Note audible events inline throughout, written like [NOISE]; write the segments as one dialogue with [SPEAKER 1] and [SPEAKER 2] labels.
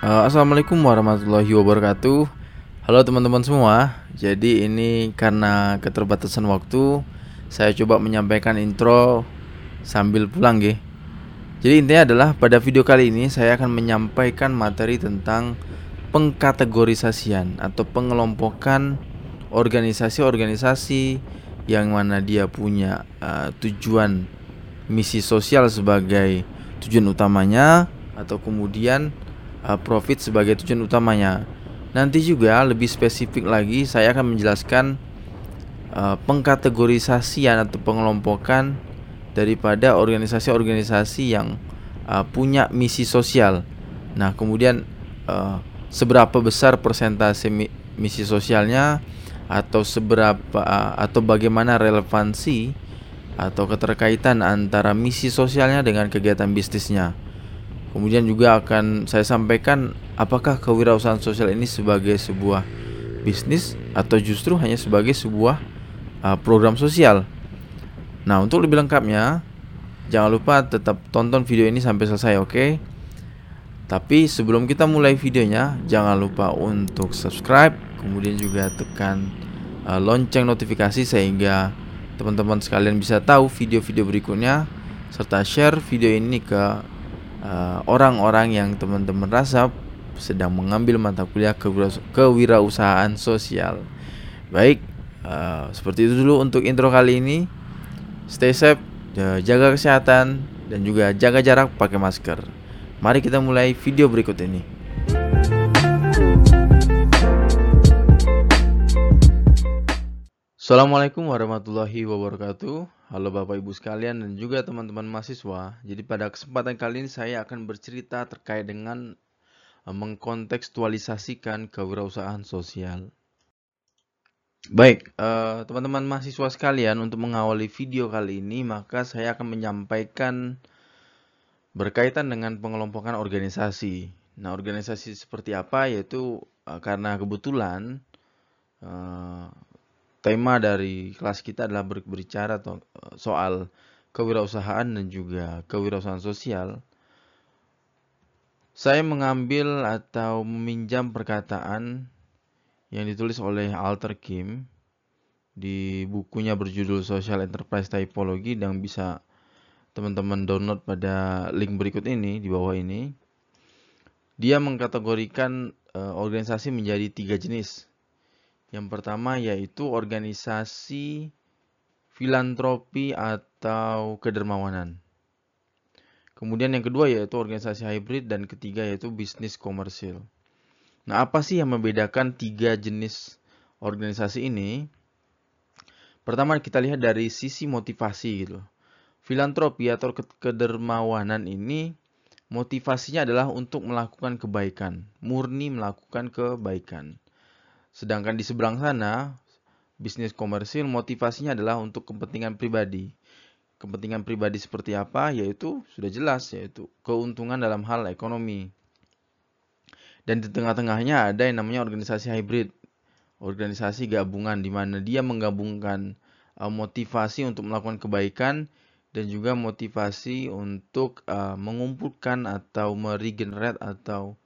[SPEAKER 1] Uh, assalamualaikum warahmatullahi wabarakatuh. Halo teman-teman semua. Jadi ini karena keterbatasan waktu, saya coba menyampaikan intro sambil pulang, ya. Jadi intinya adalah pada video kali ini saya akan menyampaikan materi tentang pengkategorisasian atau pengelompokan organisasi-organisasi yang mana dia punya uh, tujuan misi sosial sebagai tujuan utamanya atau kemudian uh, profit sebagai tujuan utamanya. Nanti juga lebih spesifik lagi saya akan menjelaskan uh, pengkategorisasian atau pengelompokan daripada organisasi-organisasi yang uh, punya misi sosial. Nah, kemudian uh, seberapa besar persentase mi misi sosialnya atau seberapa atau bagaimana relevansi atau keterkaitan antara misi sosialnya dengan kegiatan bisnisnya. Kemudian juga akan saya sampaikan apakah kewirausahaan sosial ini sebagai sebuah bisnis atau justru hanya sebagai sebuah uh, program sosial. Nah, untuk lebih lengkapnya jangan lupa tetap tonton video ini sampai selesai, oke? Okay? Tapi sebelum kita mulai videonya, jangan lupa untuk subscribe, kemudian juga tekan uh, lonceng notifikasi sehingga teman-teman sekalian bisa tahu video-video berikutnya serta share video ini ke orang-orang uh, yang teman-teman rasa sedang mengambil mata kuliah kewirausahaan sosial. Baik, uh, seperti itu dulu untuk intro kali ini. Stay safe, jaga kesehatan, dan juga jaga jarak pakai masker. Mari kita mulai video berikut ini. Assalamualaikum warahmatullahi wabarakatuh. Halo Bapak Ibu sekalian dan juga teman-teman mahasiswa. Jadi pada kesempatan kali ini saya akan bercerita terkait dengan uh, mengkontekstualisasikan kewirausahaan sosial. Baik, uh, teman-teman uh, mahasiswa sekalian, untuk mengawali video kali ini, maka saya akan menyampaikan berkaitan dengan pengelompokan organisasi. Nah, organisasi seperti apa? Yaitu uh, karena kebetulan uh, tema dari kelas kita adalah berbicara soal kewirausahaan dan juga kewirausahaan sosial. Saya mengambil atau meminjam perkataan yang ditulis oleh Alter Kim di bukunya berjudul Social Enterprise Typology yang bisa teman-teman download pada link berikut ini di bawah ini. Dia mengkategorikan uh, organisasi menjadi tiga jenis yang pertama yaitu organisasi filantropi atau kedermawanan. Kemudian yang kedua yaitu organisasi hybrid dan ketiga yaitu bisnis komersil. Nah, apa sih yang membedakan tiga jenis organisasi ini? Pertama kita lihat dari sisi motivasi gitu. Filantropi atau kedermawanan ini motivasinya adalah untuk melakukan kebaikan, murni melakukan kebaikan. Sedangkan di seberang sana, bisnis komersil motivasinya adalah untuk kepentingan pribadi. Kepentingan pribadi seperti apa? Yaitu sudah jelas, yaitu keuntungan dalam hal ekonomi. Dan di tengah-tengahnya ada yang namanya organisasi hybrid, organisasi gabungan di mana dia menggabungkan uh, motivasi untuk melakukan kebaikan dan juga motivasi untuk uh, mengumpulkan atau meregenerate atau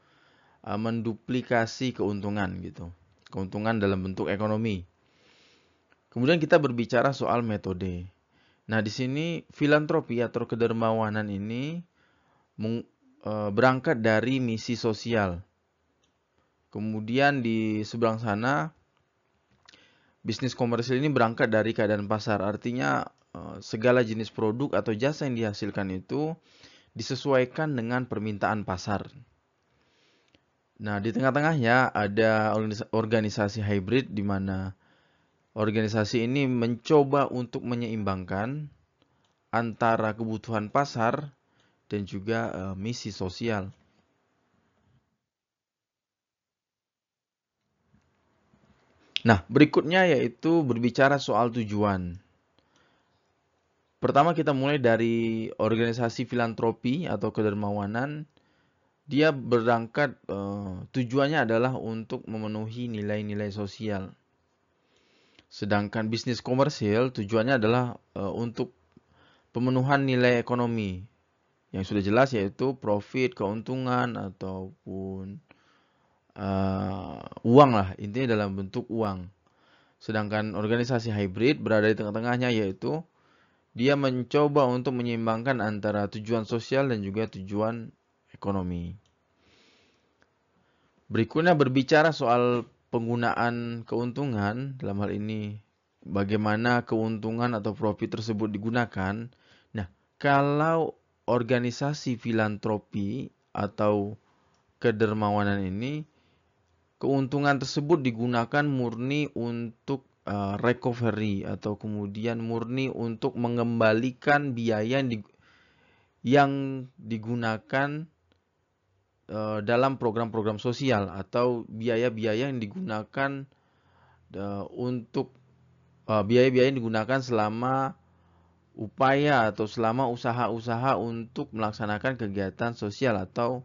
[SPEAKER 1] uh, menduplikasi keuntungan gitu keuntungan dalam bentuk ekonomi. Kemudian kita berbicara soal metode. Nah, di sini filantropi atau kedermawanan ini e, berangkat dari misi sosial. Kemudian di seberang sana bisnis komersil ini berangkat dari keadaan pasar. Artinya e, segala jenis produk atau jasa yang dihasilkan itu disesuaikan dengan permintaan pasar. Nah, di tengah-tengahnya ada organisasi hybrid di mana organisasi ini mencoba untuk menyeimbangkan antara kebutuhan pasar dan juga uh, misi sosial. Nah, berikutnya yaitu berbicara soal tujuan. Pertama kita mulai dari organisasi filantropi atau kedermawanan dia berangkat uh, tujuannya adalah untuk memenuhi nilai-nilai sosial. Sedangkan bisnis komersil tujuannya adalah uh, untuk pemenuhan nilai ekonomi yang sudah jelas yaitu profit, keuntungan ataupun uh, uang lah intinya dalam bentuk uang. Sedangkan organisasi hybrid berada di tengah-tengahnya yaitu dia mencoba untuk menyeimbangkan antara tujuan sosial dan juga tujuan ekonomi. Berikutnya berbicara soal penggunaan keuntungan dalam hal ini bagaimana keuntungan atau profit tersebut digunakan. Nah, kalau organisasi filantropi atau kedermawanan ini keuntungan tersebut digunakan murni untuk uh, recovery atau kemudian murni untuk mengembalikan biaya yang digunakan uh, dalam program-program sosial atau biaya-biaya yang digunakan uh, untuk biaya-biaya uh, yang digunakan selama upaya atau selama usaha-usaha untuk melaksanakan kegiatan sosial atau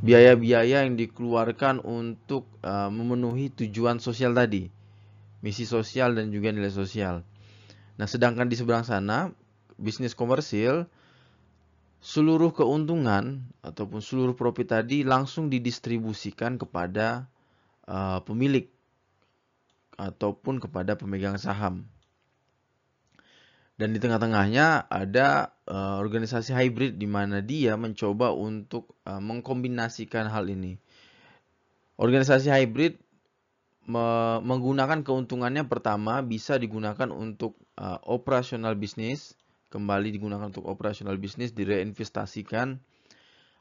[SPEAKER 1] biaya-biaya yang dikeluarkan untuk uh, memenuhi tujuan sosial tadi, misi sosial dan juga nilai sosial. Nah, sedangkan di seberang sana, bisnis komersil, seluruh keuntungan ataupun seluruh profit tadi langsung didistribusikan kepada uh, pemilik ataupun kepada pemegang saham. Dan di tengah-tengahnya ada uh, organisasi hybrid di mana dia mencoba untuk uh, mengkombinasikan hal ini. Organisasi hybrid me menggunakan keuntungannya pertama bisa digunakan untuk uh, operasional bisnis, kembali digunakan untuk operasional bisnis direinvestasikan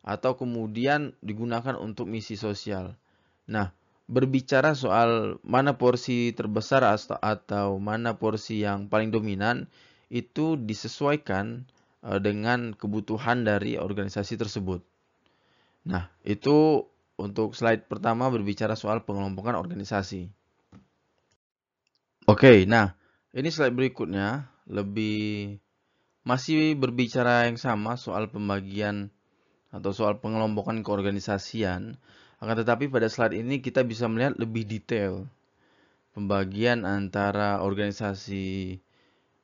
[SPEAKER 1] atau kemudian digunakan untuk misi sosial. Nah, berbicara soal mana porsi terbesar atau mana porsi yang paling dominan, itu disesuaikan uh, dengan kebutuhan dari organisasi tersebut. Nah, itu untuk slide pertama berbicara soal pengelompokan organisasi. Oke, nah ini slide berikutnya lebih masih berbicara yang sama soal pembagian atau soal pengelompokan keorganisasian. Akan tetapi pada slide ini kita bisa melihat lebih detail pembagian antara organisasi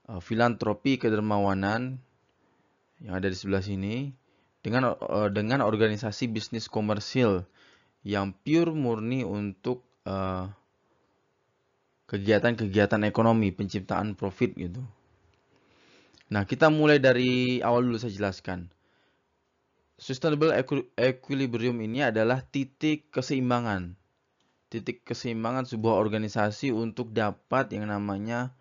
[SPEAKER 1] uh, filantropi kedermawanan yang ada di sebelah sini dengan uh, dengan organisasi bisnis komersil yang pure murni untuk uh, kegiatan-kegiatan ekonomi, penciptaan profit gitu. Nah, kita mulai dari awal dulu saya jelaskan. Sustainable equilibrium ini adalah titik keseimbangan. Titik keseimbangan sebuah organisasi untuk dapat yang namanya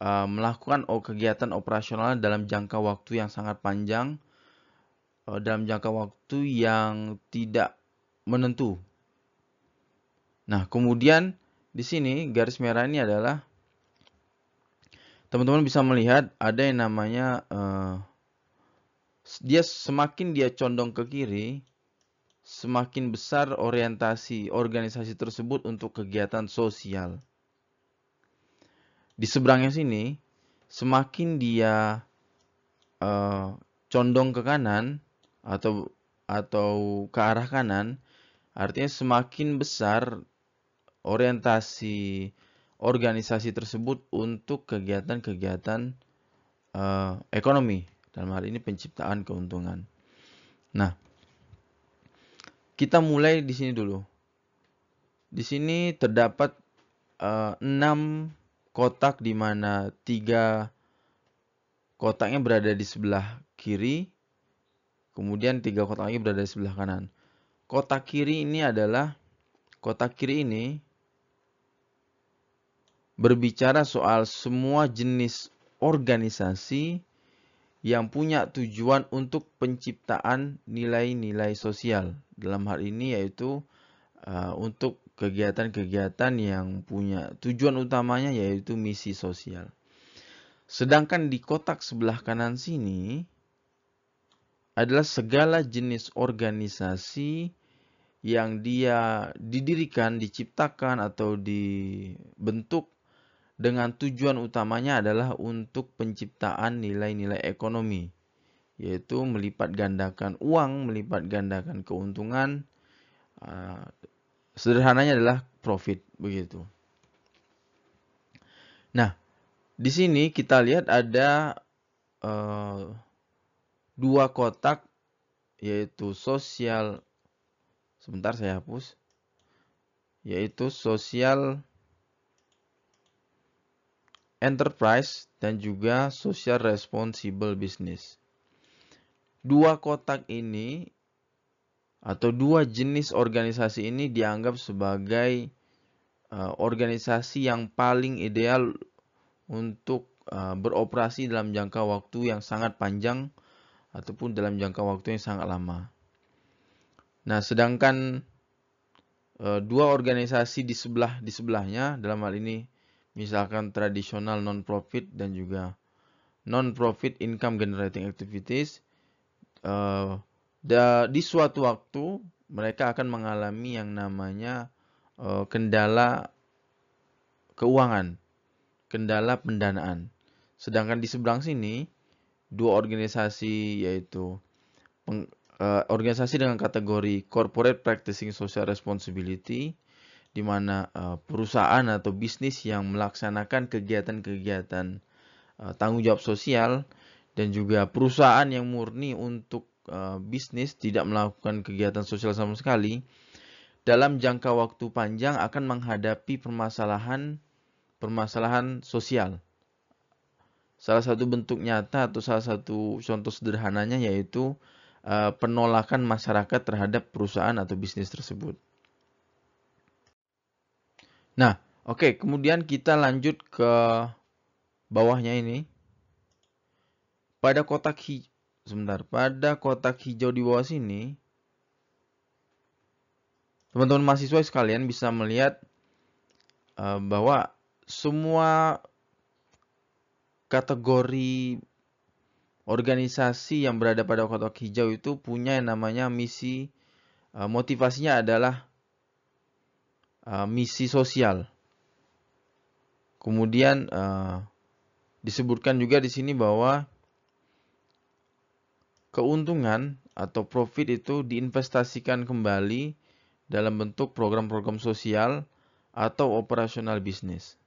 [SPEAKER 1] uh, melakukan kegiatan operasional dalam jangka waktu yang sangat panjang, uh, dalam jangka waktu yang tidak menentu. Nah, kemudian di sini garis merah ini adalah teman-teman bisa melihat ada yang namanya uh, dia semakin dia condong ke kiri, semakin besar orientasi organisasi tersebut untuk kegiatan sosial. Di seberangnya sini semakin dia uh, condong ke kanan atau atau ke arah kanan artinya semakin besar orientasi organisasi tersebut untuk kegiatan-kegiatan uh, ekonomi dalam hal ini penciptaan keuntungan. Nah, kita mulai di sini dulu. Di sini terdapat uh, 6 kotak di mana tiga kotaknya berada di sebelah kiri, kemudian tiga kotak lagi berada di sebelah kanan. Kotak kiri ini adalah kotak kiri ini berbicara soal semua jenis organisasi yang punya tujuan untuk penciptaan nilai-nilai sosial. Dalam hal ini yaitu uh, untuk kegiatan-kegiatan yang punya tujuan utamanya yaitu misi sosial. Sedangkan di kotak sebelah kanan sini adalah segala jenis organisasi yang dia didirikan, diciptakan atau dibentuk dengan tujuan utamanya adalah untuk penciptaan nilai-nilai ekonomi, yaitu melipat gandakan uang, melipat gandakan keuntungan, ah, Sederhananya adalah profit begitu. Nah, di sini kita lihat ada uh, dua kotak yaitu sosial sebentar saya hapus yaitu sosial enterprise dan juga social responsible business. Dua kotak ini atau dua jenis organisasi ini dianggap sebagai uh, organisasi yang paling ideal untuk uh, beroperasi dalam jangka waktu yang sangat panjang ataupun dalam jangka waktu yang sangat lama. Nah, sedangkan uh, dua organisasi di sebelah di sebelahnya dalam hal ini misalkan tradisional non-profit dan juga non-profit income generating activities da, di suatu waktu mereka akan mengalami yang namanya uh, kendala keuangan, kendala pendanaan. Sedangkan di seberang sini dua organisasi yaitu uh, organisasi dengan kategori corporate practicing social responsibility di mana uh, perusahaan atau bisnis yang melaksanakan kegiatan-kegiatan uh, tanggung jawab sosial dan juga perusahaan yang murni untuk uh, bisnis tidak melakukan kegiatan sosial sama sekali, dalam jangka waktu panjang akan menghadapi permasalahan permasalahan sosial. Salah satu bentuk nyata atau salah satu contoh sederhananya yaitu penolakan masyarakat terhadap perusahaan atau bisnis tersebut. Nah, oke, okay, kemudian kita lanjut ke bawahnya ini. Pada kotak hijau, sebentar, pada kotak hijau di bawah sini, teman-teman mahasiswa sekalian bisa melihat uh, bahwa semua kategori organisasi yang berada pada kotak hijau itu punya yang namanya misi, uh, motivasinya adalah uh, misi sosial. Kemudian uh, disebutkan juga di sini bahwa keuntungan atau profit itu diinvestasikan kembali dalam bentuk program-program sosial atau operasional bisnis.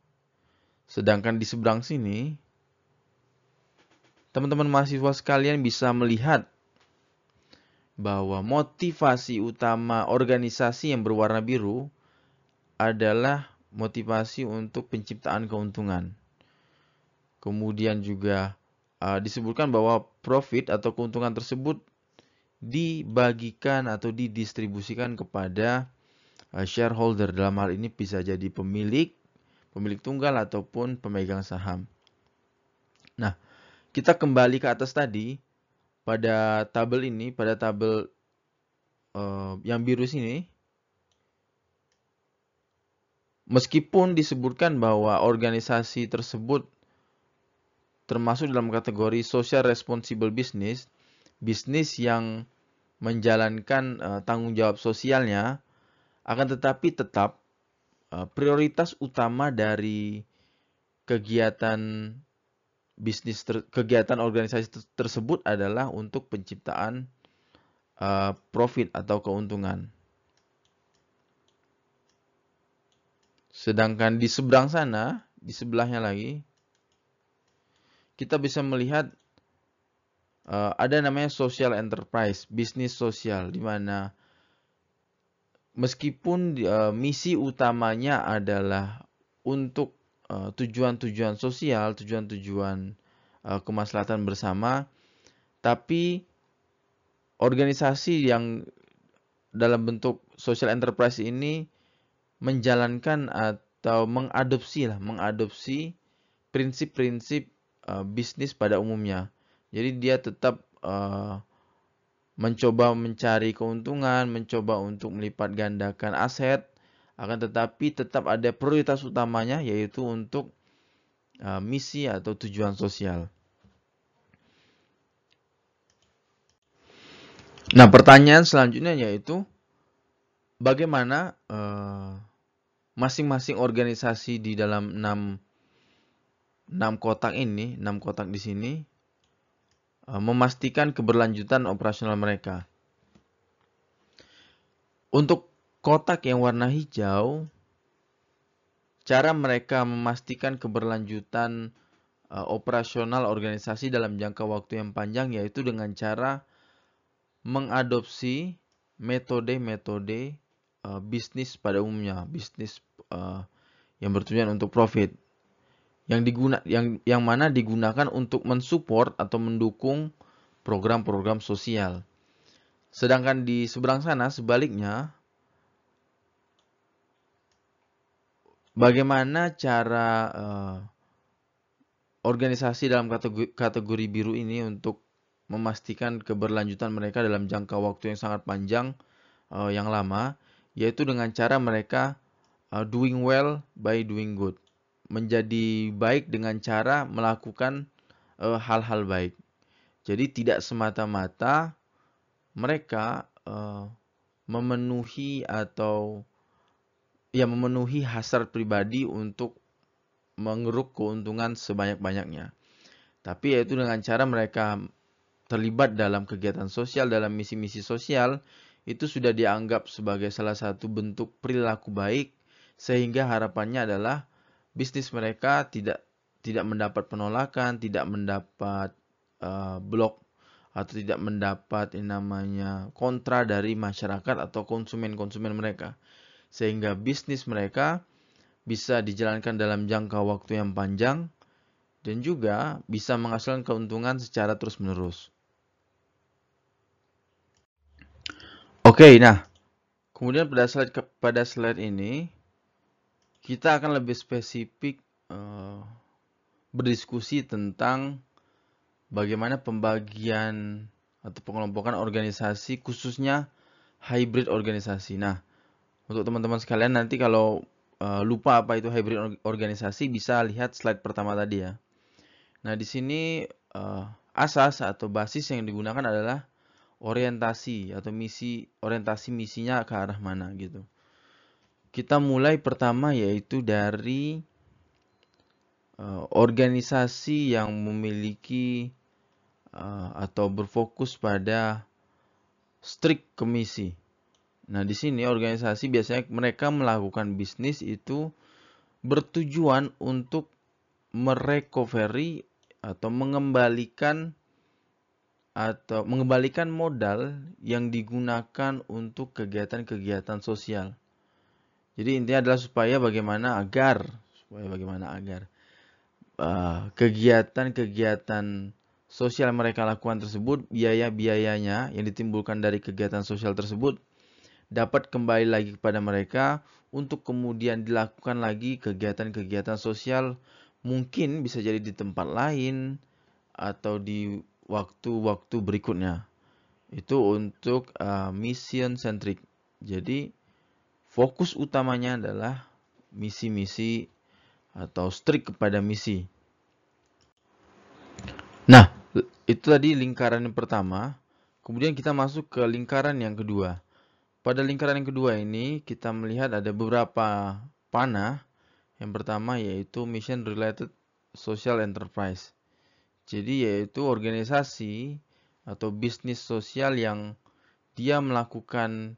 [SPEAKER 1] Sedangkan di seberang sini, teman-teman mahasiswa sekalian bisa melihat bahwa motivasi utama organisasi yang berwarna biru adalah motivasi untuk penciptaan keuntungan. Kemudian juga uh, disebutkan bahwa profit atau keuntungan tersebut dibagikan atau didistribusikan kepada uh, shareholder dalam hal ini bisa jadi pemilik, pemilik tunggal ataupun pemegang saham. Nah, kita kembali ke atas tadi pada tabel ini, pada tabel uh, yang biru sini Meskipun disebutkan bahwa organisasi tersebut termasuk dalam kategori social responsible business, bisnis yang menjalankan uh, tanggung jawab sosialnya, akan tetapi tetap uh, prioritas utama dari kegiatan bisnis ter, kegiatan organisasi tersebut adalah untuk penciptaan uh, profit atau keuntungan. Sedangkan di seberang sana, di sebelahnya lagi, kita bisa melihat uh, ada namanya social enterprise, bisnis sosial, di mana meskipun uh, misi utamanya adalah untuk eh, tujuan-tujuan uh, sosial, tujuan-tujuan uh, kemaslahatan bersama, tapi organisasi yang dalam bentuk social enterprise ini menjalankan atau mengadopsi lah, mengadopsi prinsip-prinsip uh, bisnis pada umumnya. Jadi dia tetap uh, mencoba mencari keuntungan, mencoba untuk melipat gandakan aset, akan tetapi tetap ada prioritas utamanya yaitu untuk uh, misi atau tujuan sosial. Nah, pertanyaan selanjutnya yaitu bagaimana masing-masing uh, organisasi di dalam enam 6 kotak ini, 6 kotak di sini uh, memastikan keberlanjutan operasional mereka. Untuk kotak yang warna hijau, cara mereka memastikan keberlanjutan uh, operasional organisasi dalam jangka waktu yang panjang yaitu dengan cara mengadopsi metode-metode uh, bisnis pada umumnya, bisnis uh, yang bertujuan untuk profit. Yang diguna yang yang mana digunakan untuk mensupport atau mendukung program-program sosial. Sedangkan di seberang sana sebaliknya bagaimana cara uh, organisasi dalam kategori, kategori biru ini untuk memastikan keberlanjutan mereka dalam jangka waktu yang sangat panjang uh, yang lama yaitu dengan cara mereka uh, doing well by doing good menjadi baik dengan cara melakukan hal-hal uh, baik jadi tidak semata-mata mereka uh, memenuhi atau ya memenuhi hasrat pribadi untuk mengeruk keuntungan sebanyak-banyaknya. Tapi yaitu dengan cara mereka terlibat dalam kegiatan sosial, dalam misi-misi sosial, itu sudah dianggap sebagai salah satu bentuk perilaku baik, sehingga harapannya adalah bisnis mereka tidak tidak mendapat penolakan, tidak mendapat uh, blok atau tidak mendapat yang namanya kontra dari masyarakat atau konsumen-konsumen mereka sehingga bisnis mereka bisa dijalankan dalam jangka waktu yang panjang dan juga bisa menghasilkan keuntungan secara terus-menerus. Oke, nah, kemudian pada slide pada slide ini kita akan lebih spesifik uh, berdiskusi tentang bagaimana pembagian atau pengelompokan organisasi khususnya hybrid organisasi. Nah, untuk teman-teman sekalian nanti kalau uh, lupa apa itu hybrid organisasi bisa lihat slide pertama tadi ya. Nah, di sini uh, asas atau basis yang digunakan adalah orientasi atau misi orientasi misinya ke arah mana gitu. Kita mulai pertama yaitu dari uh, organisasi yang memiliki uh, atau berfokus pada strict kemisi. Nah, di sini organisasi biasanya mereka melakukan bisnis itu bertujuan untuk merecovery atau mengembalikan atau mengembalikan modal yang digunakan untuk kegiatan-kegiatan sosial. Jadi intinya adalah supaya bagaimana agar supaya bagaimana agar uh, kegiatan-kegiatan uh, sosial mereka lakukan tersebut biaya-biayanya yang ditimbulkan dari kegiatan sosial tersebut dapat kembali lagi kepada mereka untuk kemudian dilakukan lagi kegiatan-kegiatan sosial mungkin bisa jadi di tempat lain atau di waktu-waktu berikutnya. Itu untuk uh, mission centric. Jadi fokus utamanya adalah misi-misi atau strict kepada misi. Nah, itu tadi lingkaran yang pertama. Kemudian kita masuk ke lingkaran yang kedua. Pada lingkaran yang kedua ini kita melihat ada beberapa panah. Yang pertama yaitu Mission Related Social Enterprise. Jadi yaitu organisasi atau bisnis sosial yang dia melakukan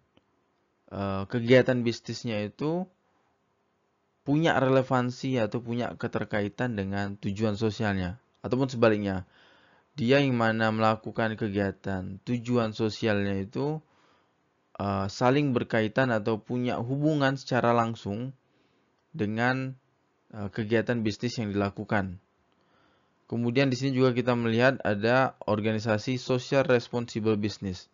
[SPEAKER 1] uh, kegiatan bisnisnya itu punya relevansi atau punya keterkaitan dengan tujuan sosialnya ataupun sebaliknya dia yang mana melakukan kegiatan tujuan sosialnya itu uh, saling berkaitan atau punya hubungan secara langsung dengan uh, kegiatan bisnis yang dilakukan. Kemudian di sini juga kita melihat ada organisasi social responsible business.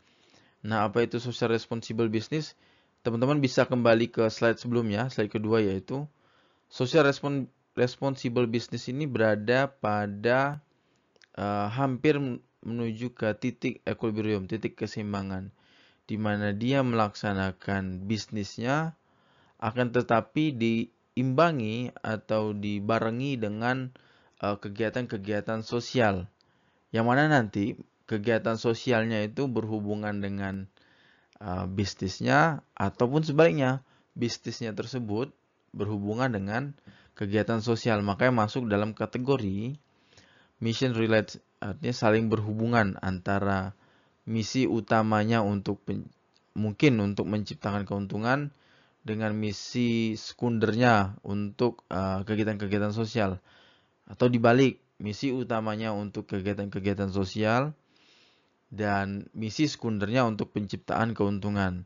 [SPEAKER 1] Nah, apa itu social responsible business? Teman-teman bisa kembali ke slide sebelumnya, slide kedua yaitu social respon responsible business ini berada pada uh, hampir menuju ke titik equilibrium, titik keseimbangan di mana dia melaksanakan bisnisnya akan tetapi diimbangi atau dibarengi dengan kegiatan-kegiatan uh, sosial. Yang mana nanti kegiatan sosialnya itu berhubungan dengan uh, bisnisnya ataupun sebaliknya. Bisnisnya tersebut berhubungan dengan kegiatan sosial. Makanya masuk dalam kategori mission related artinya saling berhubungan antara misi utamanya untuk mungkin untuk menciptakan keuntungan dengan misi sekundernya untuk uh, kegiatan-kegiatan uh, sosial atau dibalik misi utamanya untuk kegiatan-kegiatan sosial dan misi sekundernya untuk penciptaan keuntungan.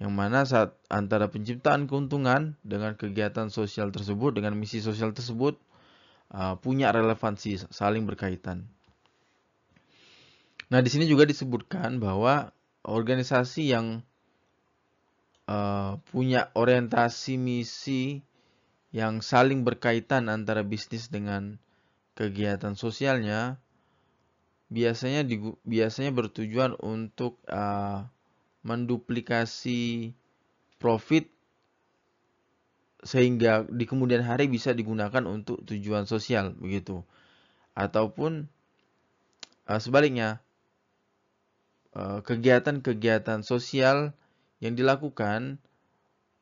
[SPEAKER 1] Yang mana saat antara penciptaan keuntungan dengan kegiatan sosial tersebut, dengan misi sosial tersebut, uh, punya relevansi, saling berkaitan. Nah, di sini juga disebutkan bahwa organisasi yang uh, punya orientasi misi yang saling berkaitan antara bisnis dengan kegiatan sosialnya biasanya di, biasanya bertujuan untuk uh, menduplikasi profit sehingga di kemudian hari bisa digunakan untuk tujuan sosial begitu. Ataupun uh, sebaliknya uh, kegiatan-kegiatan uh, sosial yang dilakukan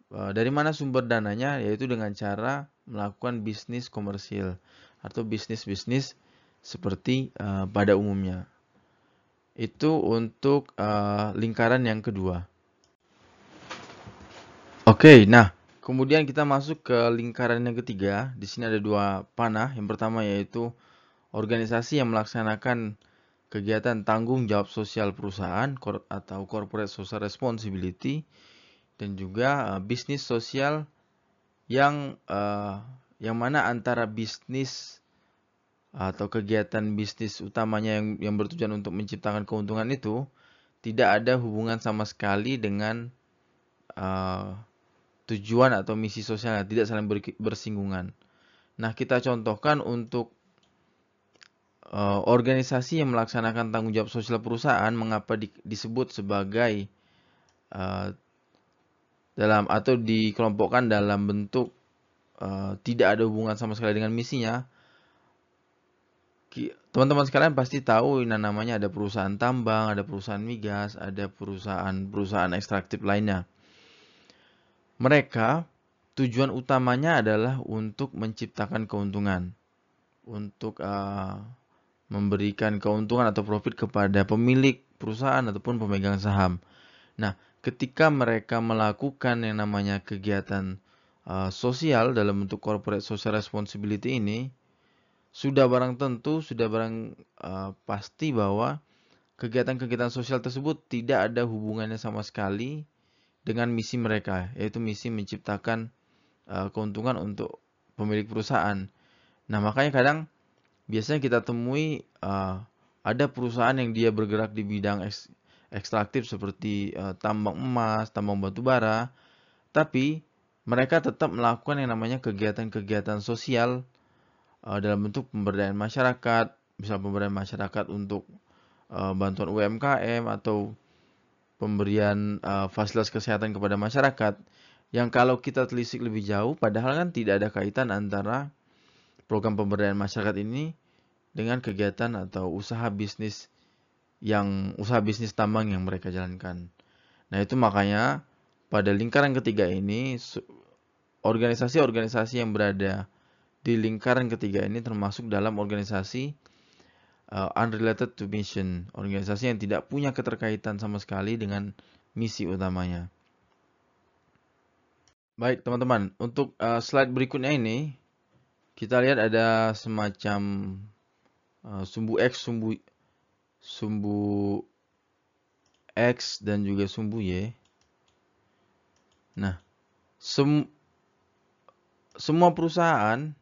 [SPEAKER 1] dari mana sumber dananya yaitu dengan cara melakukan bisnis komersil atau bisnis-bisnis seperti uh, pada umumnya itu untuk uh, lingkaran yang kedua. Oke, okay, nah kemudian kita masuk ke lingkaran yang ketiga. Di sini ada dua panah. Yang pertama yaitu organisasi yang melaksanakan kegiatan tanggung jawab sosial perusahaan atau corporate social responsibility dan juga uh, bisnis sosial yang uh, yang mana antara bisnis atau kegiatan bisnis utamanya yang yang bertujuan untuk menciptakan keuntungan itu tidak ada hubungan sama sekali dengan uh, tujuan atau misi sosial tidak saling bersinggungan. Nah, kita contohkan untuk uh, organisasi yang melaksanakan tanggung jawab sosial perusahaan mengapa di, disebut sebagai uh, dalam atau dikelompokkan dalam bentuk uh, tidak ada hubungan sama sekali dengan misinya teman-teman sekalian pasti tahu ini namanya ada perusahaan tambang, ada perusahaan migas, ada perusahaan-perusahaan ekstraktif lainnya. Mereka tujuan utamanya adalah untuk menciptakan keuntungan, untuk uh, memberikan keuntungan atau profit kepada pemilik perusahaan ataupun pemegang saham. Nah, ketika mereka melakukan yang namanya kegiatan uh, sosial dalam bentuk corporate social responsibility ini, sudah barang tentu, sudah barang uh, pasti bahwa kegiatan-kegiatan sosial tersebut tidak ada hubungannya sama sekali dengan misi mereka, yaitu misi menciptakan uh, keuntungan untuk pemilik perusahaan. Nah, makanya kadang biasanya kita temui uh, ada perusahaan yang dia bergerak di bidang ekstraktif seperti uh, tambang emas, tambang batu bara, tapi mereka tetap melakukan yang namanya kegiatan-kegiatan sosial uh, dalam bentuk pemberdayaan masyarakat, misal pemberdayaan masyarakat untuk uh, bantuan UMKM atau pemberian uh, fasilitas kesehatan kepada masyarakat. Yang kalau kita telisik lebih jauh padahal kan tidak ada kaitan antara program pemberdayaan masyarakat ini dengan kegiatan atau usaha bisnis yang usaha bisnis tambang yang mereka jalankan. Nah, itu makanya pada lingkaran ketiga ini organisasi-organisasi yang berada di lingkaran ketiga ini termasuk dalam organisasi uh, unrelated to mission, organisasi yang tidak punya keterkaitan sama sekali dengan misi utamanya. Baik teman-teman, untuk uh, slide berikutnya ini kita lihat ada semacam uh, sumbu X, sumbu sumbu X dan juga sumbu Y. Nah, sem semua perusahaan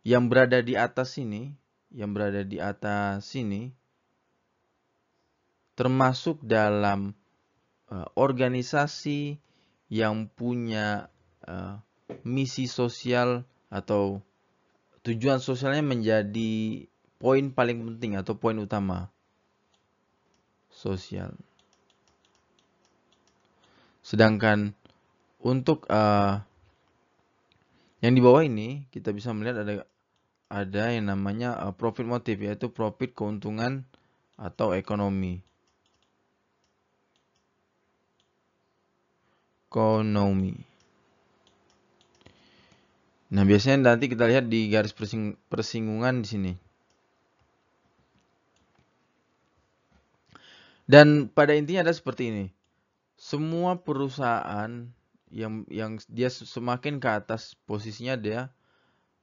[SPEAKER 1] yang berada di atas sini, yang berada di atas sini, termasuk dalam uh, organisasi yang punya uh, misi sosial atau tujuan sosialnya menjadi poin paling penting atau poin utama sosial. Sedangkan untuk uh, yang di bawah ini kita bisa melihat ada ada yang namanya uh, profit motif yaitu profit keuntungan atau ekonomi. Ekonomi. Nah, biasanya nanti kita lihat di garis persing persinggungan di sini. Dan pada intinya ada seperti ini. Semua perusahaan yang yang dia semakin ke atas posisinya dia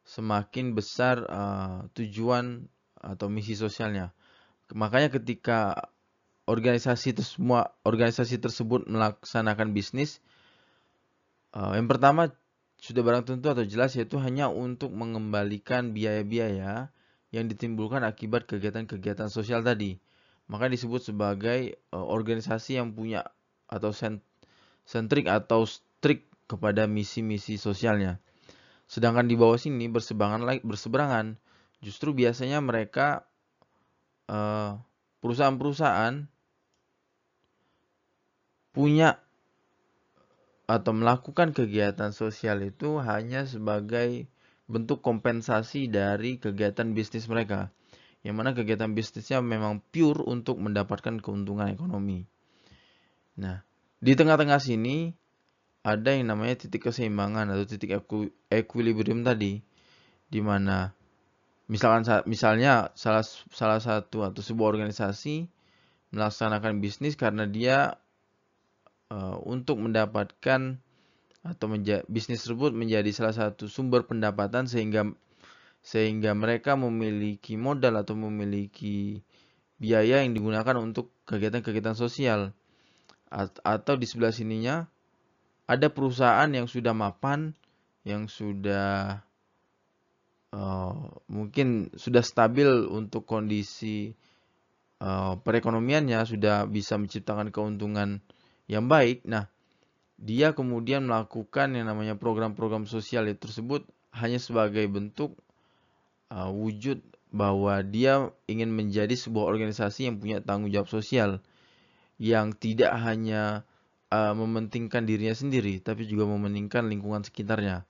[SPEAKER 1] semakin besar uh, tujuan atau misi sosialnya. Makanya ketika organisasi semua organisasi tersebut melaksanakan bisnis, uh, yang pertama sudah barang tentu atau jelas yaitu hanya untuk mengembalikan biaya-biaya yang ditimbulkan akibat kegiatan-kegiatan sosial tadi. Maka disebut sebagai uh, organisasi yang punya atau sentrik atau strict kepada misi-misi sosialnya. Sedangkan di bawah sini berseberangan berseberangan justru biasanya mereka uh, perusahaan-perusahaan punya atau melakukan kegiatan sosial itu hanya sebagai bentuk kompensasi dari kegiatan bisnis mereka. Yang mana kegiatan bisnisnya memang pure untuk mendapatkan keuntungan ekonomi. Nah, di tengah-tengah sini ada yang namanya titik keseimbangan atau titik equilibrium tadi di mana misalkan misalnya salah salah satu atau sebuah organisasi melaksanakan bisnis karena dia uh, untuk mendapatkan atau bisnis tersebut menjadi salah satu sumber pendapatan sehingga sehingga mereka memiliki modal atau memiliki biaya yang digunakan untuk kegiatan-kegiatan sosial atau di sebelah sininya ada perusahaan yang sudah mapan yang sudah uh, mungkin sudah stabil untuk kondisi uh, perekonomiannya sudah bisa menciptakan keuntungan yang baik. Nah, dia kemudian melakukan yang namanya program-program sosial tersebut hanya sebagai bentuk uh, wujud bahwa dia ingin menjadi sebuah organisasi yang punya tanggung jawab sosial yang tidak hanya uh, mementingkan dirinya sendiri tapi juga mementingkan lingkungan sekitarnya.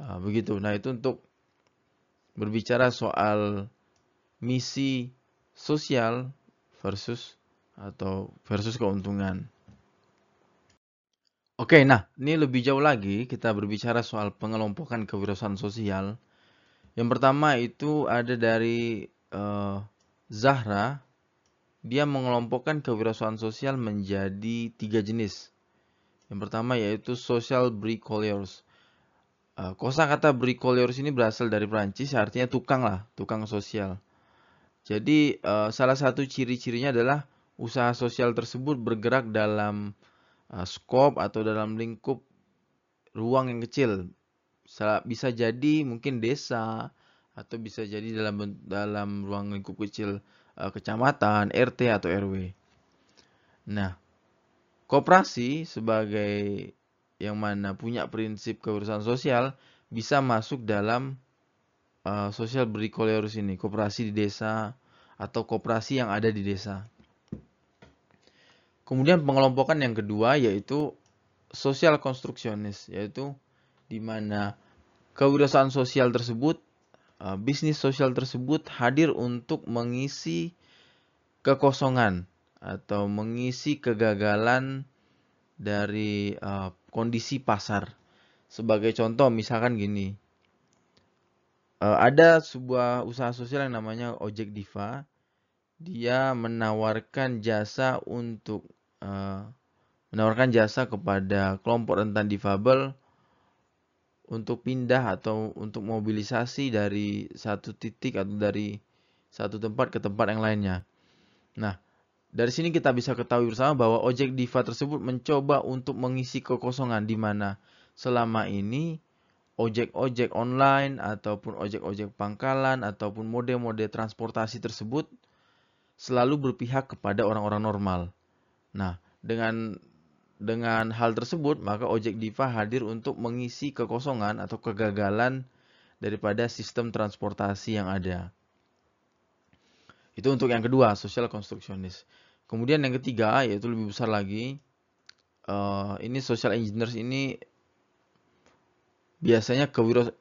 [SPEAKER 1] Uh, begitu. Nah, itu untuk berbicara soal misi sosial versus atau versus keuntungan. Oke, nah ini lebih jauh lagi kita berbicara soal pengelompokan kewirausahaan sosial. Yang pertama itu ada dari uh, Zahra. Dia mengelompokkan kewirausahaan sosial menjadi tiga jenis. Yang pertama yaitu social bricoleurs. Uh, kosa kata bricoleurs ini berasal dari Prancis, artinya tukang lah, tukang sosial. Jadi uh, salah satu ciri-cirinya adalah usaha sosial tersebut bergerak dalam uh, scope atau dalam lingkup ruang yang kecil. Bisa jadi mungkin desa atau bisa jadi dalam dalam ruang lingkup kecil uh, kecamatan, RT atau RW. Nah, koperasi sebagai yang mana punya prinsip keurusan sosial bisa masuk dalam uh, sosial berikolerus ini, koperasi di desa atau koperasi yang ada di desa. Kemudian pengelompokan yang kedua yaitu sosial konstruksionis, yaitu di mana kewirausahaan sosial tersebut, uh, bisnis sosial tersebut hadir untuk mengisi kekosongan atau mengisi kegagalan dari uh, kondisi pasar. Sebagai contoh, misalkan gini, uh, ada sebuah usaha sosial yang namanya Ojek Diva. Dia menawarkan jasa untuk menawarkan jasa kepada kelompok rentan difabel untuk pindah atau untuk mobilisasi dari satu titik atau dari satu tempat ke tempat yang lainnya. Nah, dari sini kita bisa ketahui bersama bahwa ojek diva tersebut mencoba untuk mengisi kekosongan di mana selama ini ojek-ojek online ataupun ojek-ojek pangkalan ataupun mode-mode transportasi tersebut selalu berpihak kepada orang-orang normal. Nah, dengan dengan hal tersebut, maka ojek diva hadir untuk mengisi kekosongan atau kegagalan daripada sistem transportasi yang ada. Itu untuk yang kedua, social constructionist. Kemudian yang ketiga, yaitu lebih besar lagi, uh, ini social engineers ini biasanya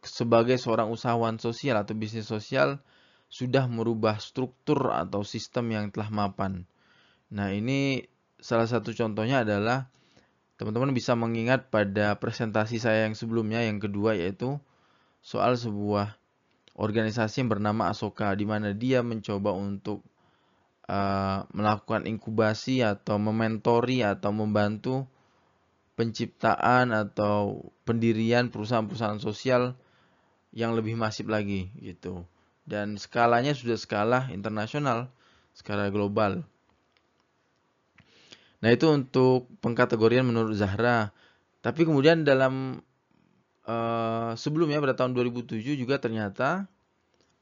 [SPEAKER 1] sebagai seorang usahawan sosial atau bisnis sosial sudah merubah struktur atau sistem yang telah mapan. Nah, ini salah satu contohnya adalah teman-teman bisa mengingat pada presentasi saya yang sebelumnya yang kedua yaitu soal sebuah organisasi yang bernama Asoka di mana dia mencoba untuk uh, melakukan inkubasi atau mementori atau membantu penciptaan atau pendirian perusahaan-perusahaan sosial yang lebih masif lagi gitu. Dan skalanya sudah skala internasional, skala global. Nah, itu untuk pengkategorian menurut Zahra. Tapi kemudian dalam uh, sebelumnya pada tahun 2007 juga ternyata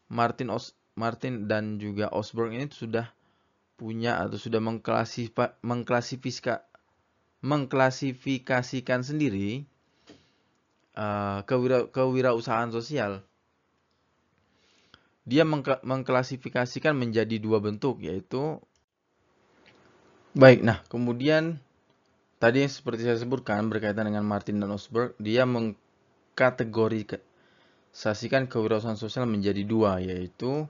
[SPEAKER 1] Martin Os Martin dan juga Osborne ini sudah punya atau sudah mengklasifikasikan mengklasifikasikan sendiri uh, kewira, kewirausahaan sosial. Dia mengklasifikasikan menjadi dua bentuk yaitu baik. Nah, kemudian tadi yang seperti saya sebutkan berkaitan dengan Martin dan Osberg, dia mengkategorisasikan kewirausahaan sosial menjadi dua yaitu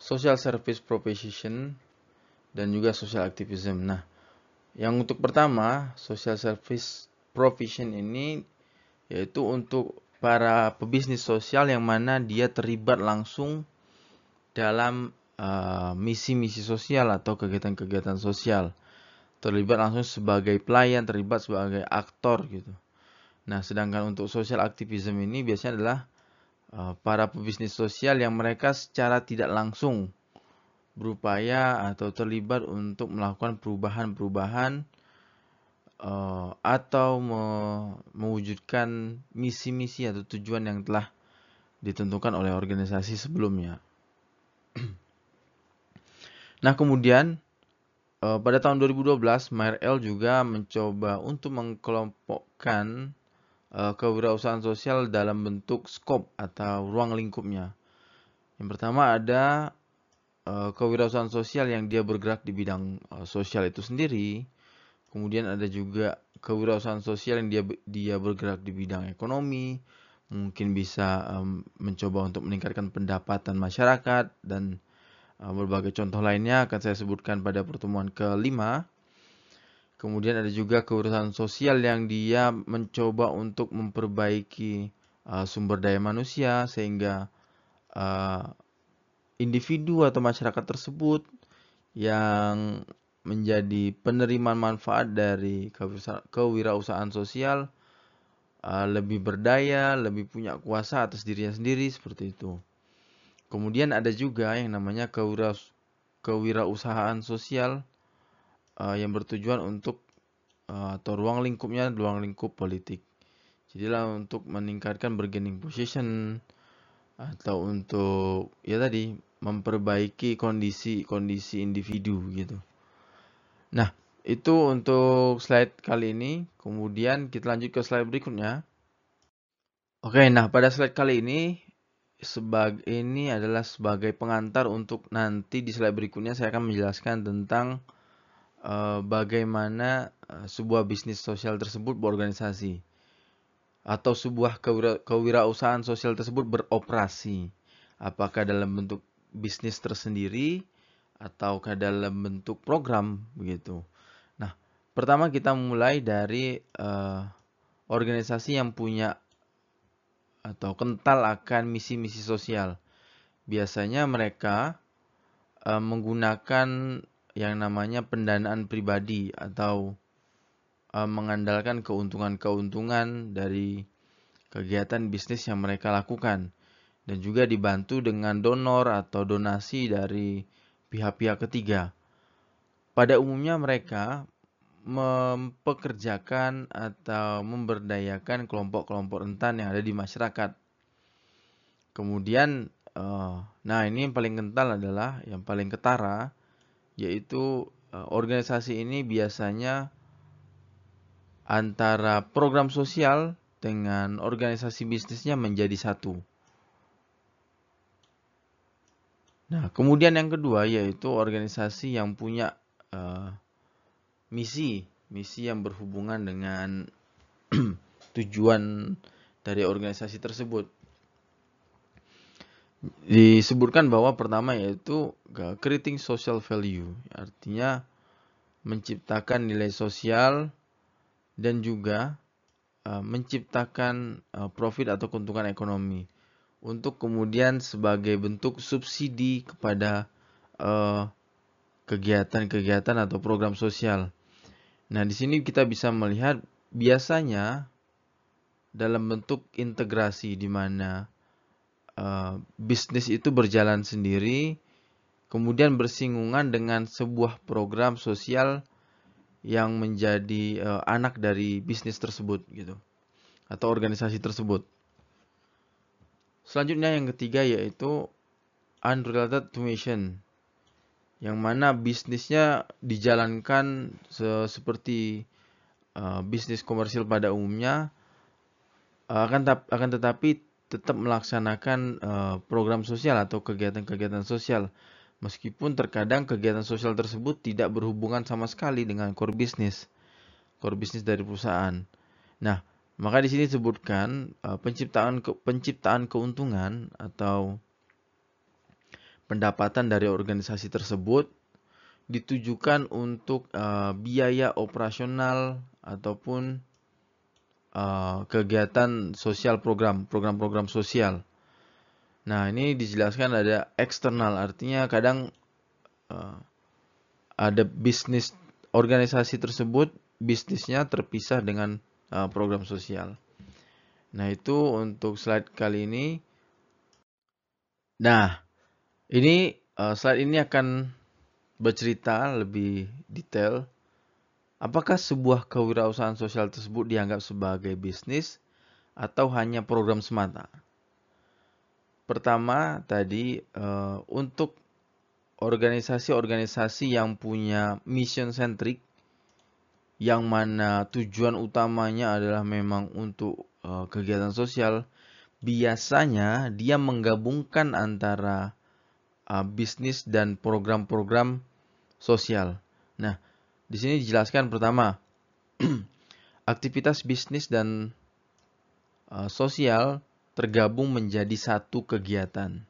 [SPEAKER 1] social service proposition dan juga social activism. Nah, yang untuk pertama, social service provision ini yaitu untuk para pebisnis sosial yang mana dia terlibat langsung dalam uh, misi-misi uh, sosial atau kegiatan-kegiatan sosial. Terlibat langsung sebagai pelayan, terlibat sebagai aktor gitu. Nah, sedangkan untuk social activism ini biasanya adalah uh, para pebisnis sosial yang mereka secara tidak langsung berupaya atau terlibat untuk melakukan perubahan-perubahan uh, atau me mewujudkan misi-misi atau tujuan yang telah ditentukan oleh organisasi sebelumnya. [CLEARS THROAT] nah, kemudian pada tahun 2012 MRL juga mencoba untuk mengkelompokkan uh, kewirausahaan sosial dalam bentuk skop atau ruang lingkupnya. Yang pertama ada uh, kewirausahaan sosial yang dia bergerak di bidang sosial itu sendiri. Kemudian ada juga kewirausahaan sosial yang dia dia bergerak di bidang ekonomi, mungkin bisa um, mencoba untuk meningkatkan pendapatan masyarakat dan berbagai contoh lainnya akan saya sebutkan pada pertemuan kelima. Kemudian ada juga kewirausahaan sosial yang dia mencoba untuk memperbaiki uh, sumber daya manusia sehingga uh, individu atau masyarakat tersebut yang menjadi penerima manfaat dari kewirausahaan sosial lebih berdaya, lebih punya kuasa atas dirinya sendiri seperti itu. Kemudian ada juga yang namanya kewirausahaan sosial uh, yang bertujuan untuk uh, atau ruang lingkupnya ruang lingkup politik. Jadilah untuk meningkatkan bargaining position atau untuk ya tadi memperbaiki kondisi-kondisi individu gitu. Nah, itu untuk slide kali ini. Kemudian kita lanjut ke slide berikutnya. Oke, nah pada slide kali ini sebagai ini adalah sebagai pengantar untuk nanti di slide berikutnya saya akan menjelaskan tentang uh, bagaimana uh, sebuah bisnis sosial tersebut berorganisasi atau sebuah kewira kewirausahaan sosial tersebut beroperasi. Apakah dalam bentuk bisnis tersendiri ataukah dalam bentuk program begitu. Nah, pertama kita mulai dari uh, organisasi yang punya atau kental akan misi-misi sosial. Biasanya mereka uh, menggunakan yang namanya pendanaan pribadi atau uh, mengandalkan keuntungan-keuntungan dari kegiatan bisnis yang mereka lakukan dan juga dibantu dengan donor atau donasi dari pihak-pihak ketiga. Pada umumnya mereka mempekerjakan atau memberdayakan kelompok-kelompok rentan yang ada di masyarakat. Kemudian, eh, nah ini yang paling kental adalah yang paling ketara, yaitu eh, organisasi ini biasanya antara program sosial dengan organisasi bisnisnya menjadi satu. Nah, kemudian yang kedua yaitu organisasi yang punya uh, misi, misi yang berhubungan dengan [CLEARS THROAT] tujuan dari organisasi tersebut. Disebutkan bahwa pertama yaitu creating social value, artinya menciptakan nilai sosial dan juga uh, menciptakan uh, profit atau keuntungan ekonomi untuk kemudian sebagai bentuk subsidi kepada eh, kegiatan-kegiatan atau program sosial. Nah, di sini kita bisa melihat biasanya dalam bentuk integrasi di mana uh, bisnis itu berjalan sendiri, kemudian bersinggungan dengan sebuah program sosial yang menjadi uh, anak dari bisnis tersebut gitu atau organisasi tersebut. Selanjutnya yang ketiga yaitu unrelated to mission yang mana bisnisnya dijalankan se seperti uh, bisnis komersil pada umumnya uh, akan akan tetapi tetap melaksanakan uh, program sosial atau kegiatan-kegiatan sosial meskipun terkadang kegiatan sosial tersebut tidak berhubungan sama sekali dengan core bisnis core bisnis dari perusahaan. Nah, maka di sini disebutkan uh, penciptaan ke, penciptaan keuntungan atau pendapatan dari organisasi tersebut ditujukan untuk uh, biaya operasional ataupun uh, kegiatan sosial program, program-program sosial. Nah, ini dijelaskan ada eksternal, artinya kadang uh, ada bisnis organisasi tersebut bisnisnya terpisah dengan uh, program sosial. Nah, itu untuk slide kali ini. Nah, ini uh, slide ini akan bercerita lebih detail apakah sebuah kewirausahaan sosial tersebut dianggap sebagai bisnis atau hanya program semata. Pertama tadi uh, untuk organisasi-organisasi yang punya mission centric yang mana tujuan utamanya adalah memang untuk uh, kegiatan sosial biasanya dia menggabungkan antara uh, bisnis dan program-program sosial. Nah, di sini dijelaskan pertama, [CLEARS THROAT] aktivitas bisnis dan uh, sosial tergabung menjadi satu kegiatan.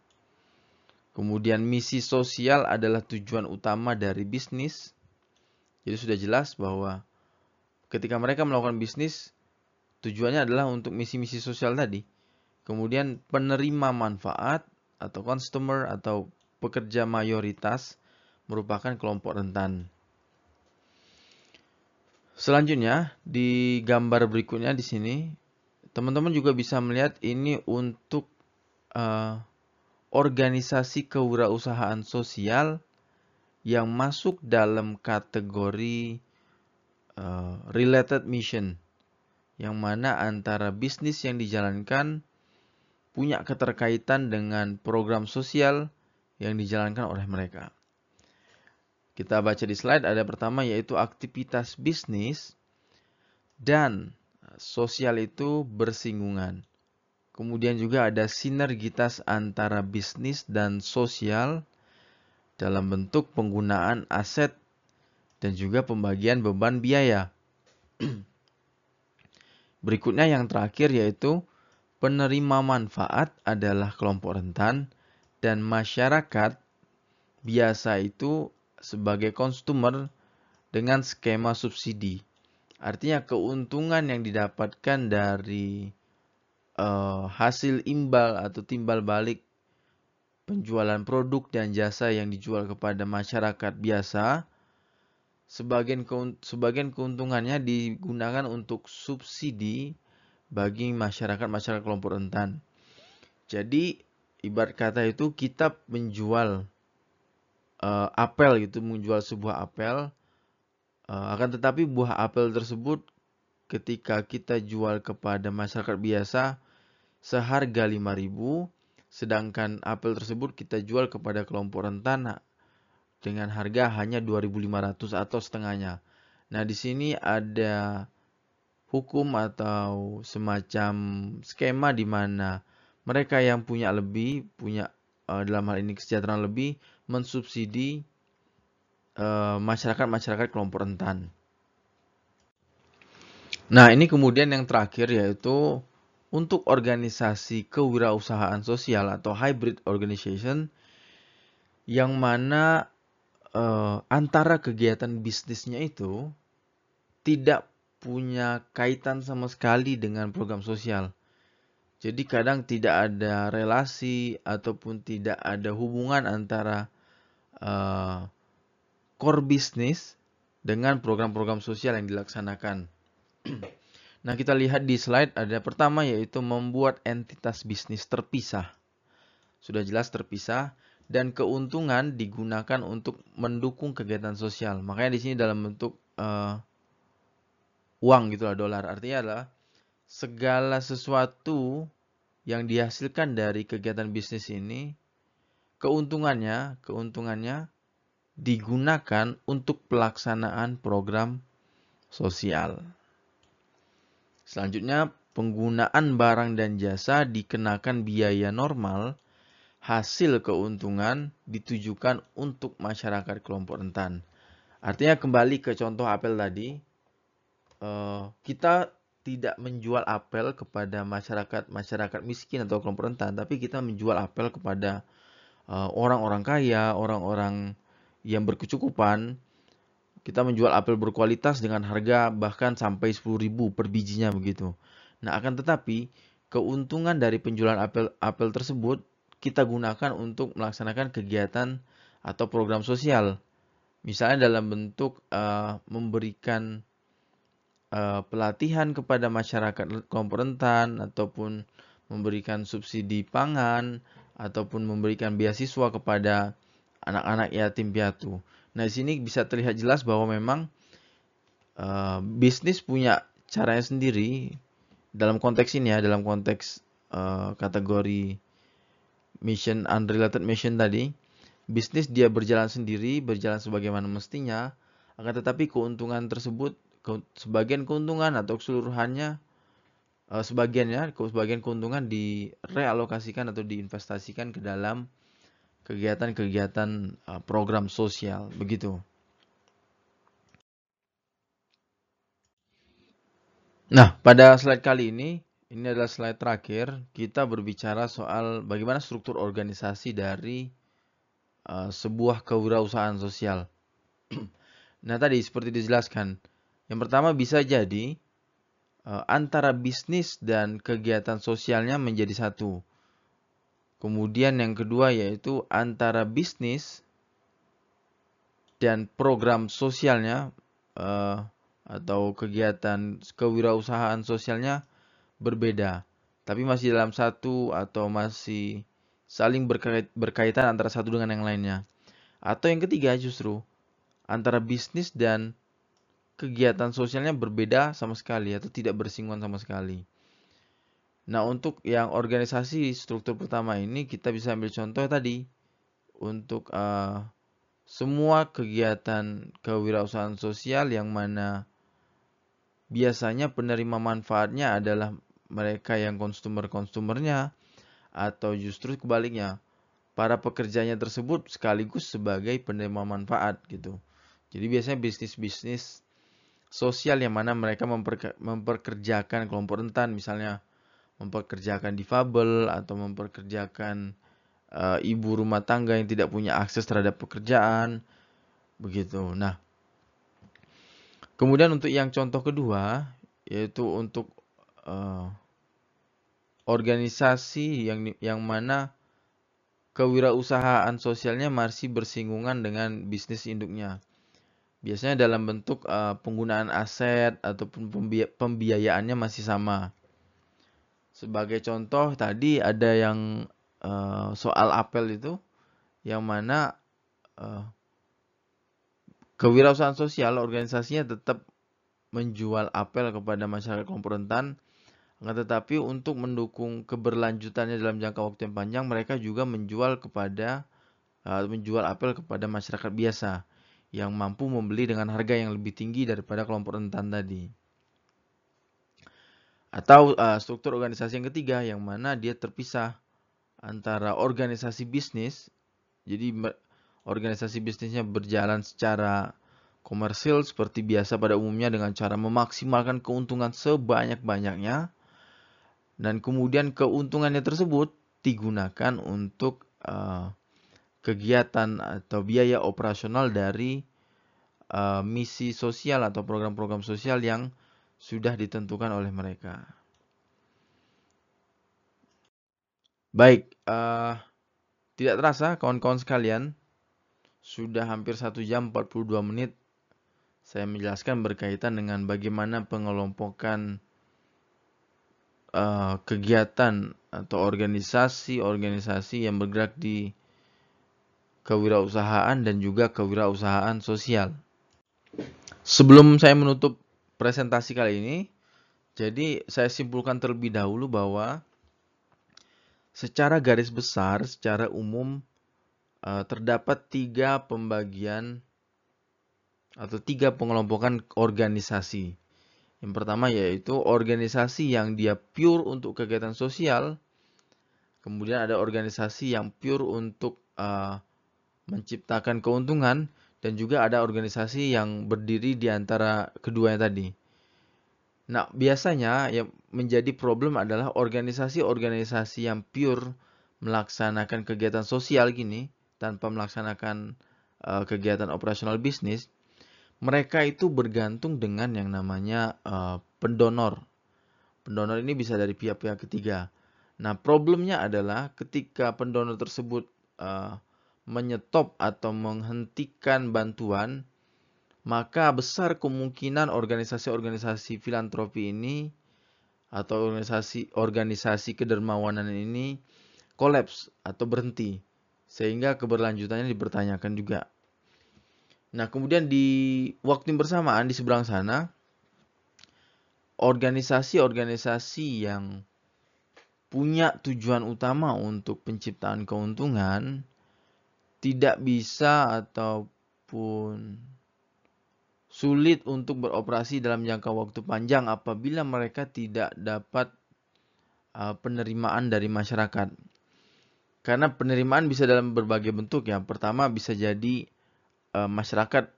[SPEAKER 1] Kemudian misi sosial adalah tujuan utama dari bisnis. Jadi sudah jelas bahwa ketika mereka melakukan bisnis, tujuannya adalah untuk misi-misi sosial tadi. Kemudian penerima manfaat atau customer atau pekerja mayoritas merupakan kelompok rentan. Selanjutnya, di gambar berikutnya di sini, teman-teman juga bisa melihat ini untuk uh, organisasi kewirausahaan sosial yang masuk dalam kategori uh, related mission, yang mana antara bisnis yang dijalankan punya keterkaitan dengan program sosial yang dijalankan oleh mereka. Kita baca di slide ada pertama yaitu aktivitas bisnis dan sosial itu bersinggungan. Kemudian juga ada sinergitas antara bisnis dan sosial dalam bentuk penggunaan aset dan juga pembagian beban biaya. [CLEARS THROAT] Berikutnya yang terakhir yaitu penerima manfaat adalah kelompok rentan dan masyarakat biasa itu sebagai konsumer dengan skema subsidi. Artinya keuntungan yang didapatkan dari uh, hasil imbal atau timbal balik penjualan produk dan jasa yang dijual kepada masyarakat biasa, sebagian sebagian keuntungannya digunakan untuk subsidi bagi masyarakat-masyarakat kelompok rentan. Jadi ibarat kata itu kita menjual uh, apel gitu, menjual sebuah apel. Uh, akan tetapi buah apel tersebut ketika kita jual kepada masyarakat biasa seharga 5000 sedangkan apel tersebut kita jual kepada kelompok rentan dengan harga hanya 2500 atau setengahnya. Nah, di sini ada hukum atau semacam skema di mana mereka yang punya lebih, punya uh, dalam hal ini kesejahteraan lebih, mensubsidi eh, masyarakat-masyarakat uh, kelompok rentan. Nah, ini kemudian yang terakhir yaitu untuk organisasi kewirausahaan sosial atau hybrid organization yang mana uh, antara kegiatan bisnisnya itu tidak punya kaitan sama sekali dengan program sosial. Jadi kadang tidak ada relasi ataupun tidak ada hubungan antara uh, core bisnis dengan program-program sosial yang dilaksanakan. [CLEARS THROAT] nah, kita lihat di slide ada pertama yaitu membuat entitas bisnis terpisah. sudah jelas terpisah dan keuntungan digunakan untuk mendukung kegiatan sosial. Makanya di sini dalam bentuk uh, uang gitulah dolar. Artinya adalah segala sesuatu yang dihasilkan dari kegiatan bisnis ini keuntungannya keuntungannya digunakan untuk pelaksanaan program sosial. Selanjutnya penggunaan barang dan jasa dikenakan biaya normal hasil keuntungan ditujukan untuk masyarakat kelompok rentan. Artinya kembali ke contoh apel tadi, eh, kita tidak menjual apel kepada masyarakat masyarakat miskin atau kelompok rentan, tapi kita menjual apel kepada eh, orang-orang kaya, orang-orang yang berkecukupan. Kita menjual apel berkualitas dengan harga bahkan sampai 10.000 per bijinya begitu. Nah, akan tetapi keuntungan dari penjualan apel apel tersebut kita gunakan untuk melaksanakan kegiatan atau program sosial. Misalnya dalam bentuk uh, memberikan uh, pelatihan kepada masyarakat kelompok rentan ataupun memberikan subsidi pangan ataupun memberikan beasiswa kepada anak-anak yatim piatu. Nah, di sini bisa terlihat jelas bahwa memang uh, bisnis punya caranya sendiri dalam konteks ini ya, dalam konteks uh, kategori mission unrelated mission tadi, bisnis dia berjalan sendiri, berjalan sebagaimana mestinya, akan tetapi keuntungan tersebut sebagian keuntungan atau keseluruhannya uh, sebagiannya sebagian keuntungan direalokasikan atau diinvestasikan ke dalam kegiatan-kegiatan uh, program sosial begitu. Nah, pada slide kali ini ini adalah slide terakhir. Kita berbicara soal bagaimana struktur organisasi dari uh, sebuah kewirausahaan sosial. [CLEARS THROAT] nah, tadi seperti dijelaskan. Yang pertama bisa jadi uh, antara bisnis dan kegiatan sosialnya menjadi satu. Kemudian yang kedua yaitu antara bisnis dan program sosialnya uh, atau kegiatan kewirausahaan sosialnya berbeda, tapi masih dalam satu atau masih saling berkait, berkaitan antara satu dengan yang lainnya. Atau yang ketiga justru antara bisnis dan kegiatan sosialnya berbeda sama sekali atau tidak bersinggungan sama sekali. Nah, untuk yang organisasi struktur pertama ini kita bisa ambil contoh tadi untuk uh, semua kegiatan kewirausahaan sosial yang mana biasanya penerima manfaatnya adalah mereka yang konsumer-konsumernya atau justru kebaliknya para pekerjanya tersebut sekaligus sebagai penerima manfaat gitu. Jadi biasanya bisnis-bisnis sosial yang mana mereka memperkerjakan kelompok rentan misalnya memperkerjakan difabel atau memperkerjakan uh, ibu rumah tangga yang tidak punya akses terhadap pekerjaan begitu. Nah, kemudian untuk yang contoh kedua yaitu untuk uh, organisasi yang yang mana kewirausahaan sosialnya masih bersinggungan dengan bisnis induknya. Biasanya dalam bentuk uh, penggunaan aset ataupun pembiayaannya masih sama. Sebagai contoh tadi ada yang uh, soal apel itu yang mana uh, kewirausahaan sosial organisasinya tetap menjual apel kepada masyarakat kelompok rentan tetapi untuk mendukung keberlanjutannya dalam jangka waktu yang panjang, mereka juga menjual kepada uh, menjual apel kepada masyarakat biasa yang mampu membeli dengan harga yang lebih tinggi daripada kelompok rentan tadi. Atau uh, struktur organisasi yang ketiga yang mana dia terpisah antara organisasi bisnis, jadi organisasi bisnisnya berjalan secara komersil seperti biasa pada umumnya dengan cara memaksimalkan keuntungan sebanyak-banyaknya dan kemudian keuntungannya tersebut digunakan untuk uh, kegiatan atau biaya operasional dari uh, misi sosial atau program-program sosial yang sudah ditentukan oleh mereka. Baik, uh, tidak terasa kawan-kawan sekalian, sudah hampir 1 jam 42 menit saya menjelaskan berkaitan dengan bagaimana pengelompokan uh, kegiatan atau organisasi-organisasi yang bergerak di kewirausahaan dan juga kewirausahaan sosial. Sebelum saya menutup presentasi kali ini, jadi saya simpulkan terlebih dahulu bahwa secara garis besar, secara umum uh, terdapat tiga pembagian atau tiga pengelompokan organisasi. Yang pertama yaitu organisasi yang dia pure untuk kegiatan sosial, kemudian ada organisasi yang pure untuk uh, menciptakan keuntungan, dan juga ada organisasi yang berdiri di antara keduanya tadi. Nah, biasanya yang menjadi problem adalah organisasi-organisasi yang pure melaksanakan kegiatan sosial gini tanpa melaksanakan uh, kegiatan operasional bisnis, mereka itu bergantung dengan yang namanya uh, pendonor. Pendonor ini bisa dari pihak-pihak ketiga. Nah, problemnya adalah ketika pendonor tersebut uh, menyetop atau menghentikan bantuan, maka besar kemungkinan organisasi-organisasi filantropi ini atau organisasi-organisasi kedermawanan ini kolaps atau berhenti sehingga keberlanjutannya dipertanyakan juga. Nah, kemudian di waktu yang bersamaan di seberang sana organisasi-organisasi yang punya tujuan utama untuk penciptaan keuntungan tidak bisa ataupun sulit untuk beroperasi dalam jangka waktu panjang apabila mereka tidak dapat uh, penerimaan dari masyarakat. Karena penerimaan bisa dalam berbagai bentuk ya. Pertama bisa jadi uh, masyarakat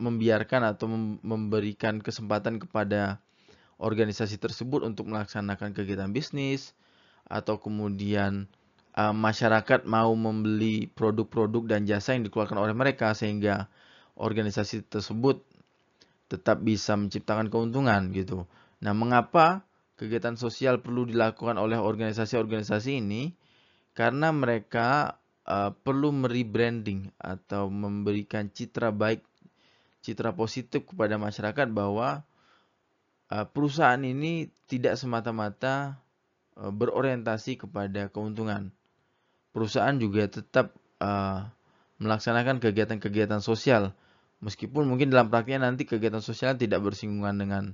[SPEAKER 1] membiarkan atau memberikan kesempatan kepada organisasi tersebut untuk melaksanakan kegiatan bisnis atau kemudian uh, masyarakat mau membeli produk-produk dan jasa yang dikeluarkan oleh mereka sehingga organisasi tersebut tetap bisa menciptakan keuntungan gitu. Nah, mengapa kegiatan sosial perlu dilakukan oleh organisasi-organisasi ini? Karena mereka uh, perlu merebranding atau memberikan citra baik, citra positif kepada masyarakat bahwa uh, perusahaan ini tidak semata-mata berorientasi kepada keuntungan. Perusahaan juga tetap uh, melaksanakan kegiatan-kegiatan sosial. Meskipun mungkin dalam praktiknya nanti kegiatan sosial tidak bersinggungan dengan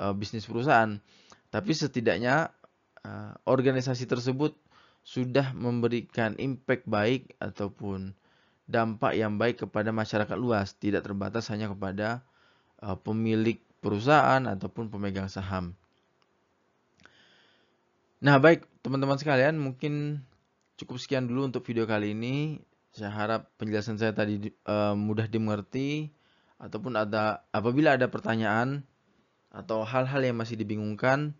[SPEAKER 1] uh, bisnis perusahaan, tapi setidaknya uh, organisasi tersebut sudah memberikan impact baik ataupun dampak yang baik kepada masyarakat luas, tidak terbatas hanya kepada uh, pemilik perusahaan ataupun pemegang saham. Nah, baik teman-teman sekalian, mungkin cukup sekian dulu untuk video kali ini. Saya harap penjelasan saya tadi uh, mudah dimengerti ataupun ada apabila ada pertanyaan atau hal-hal yang masih dibingungkan,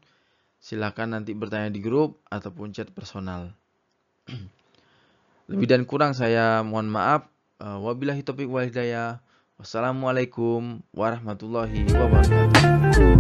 [SPEAKER 1] silakan nanti bertanya di grup ataupun chat personal. [CLEARS THROAT] Lebih dan kurang saya mohon maaf. Uh, wabillahi taufiq wal hidayah. Wassalamualaikum warahmatullahi wabarakatuh.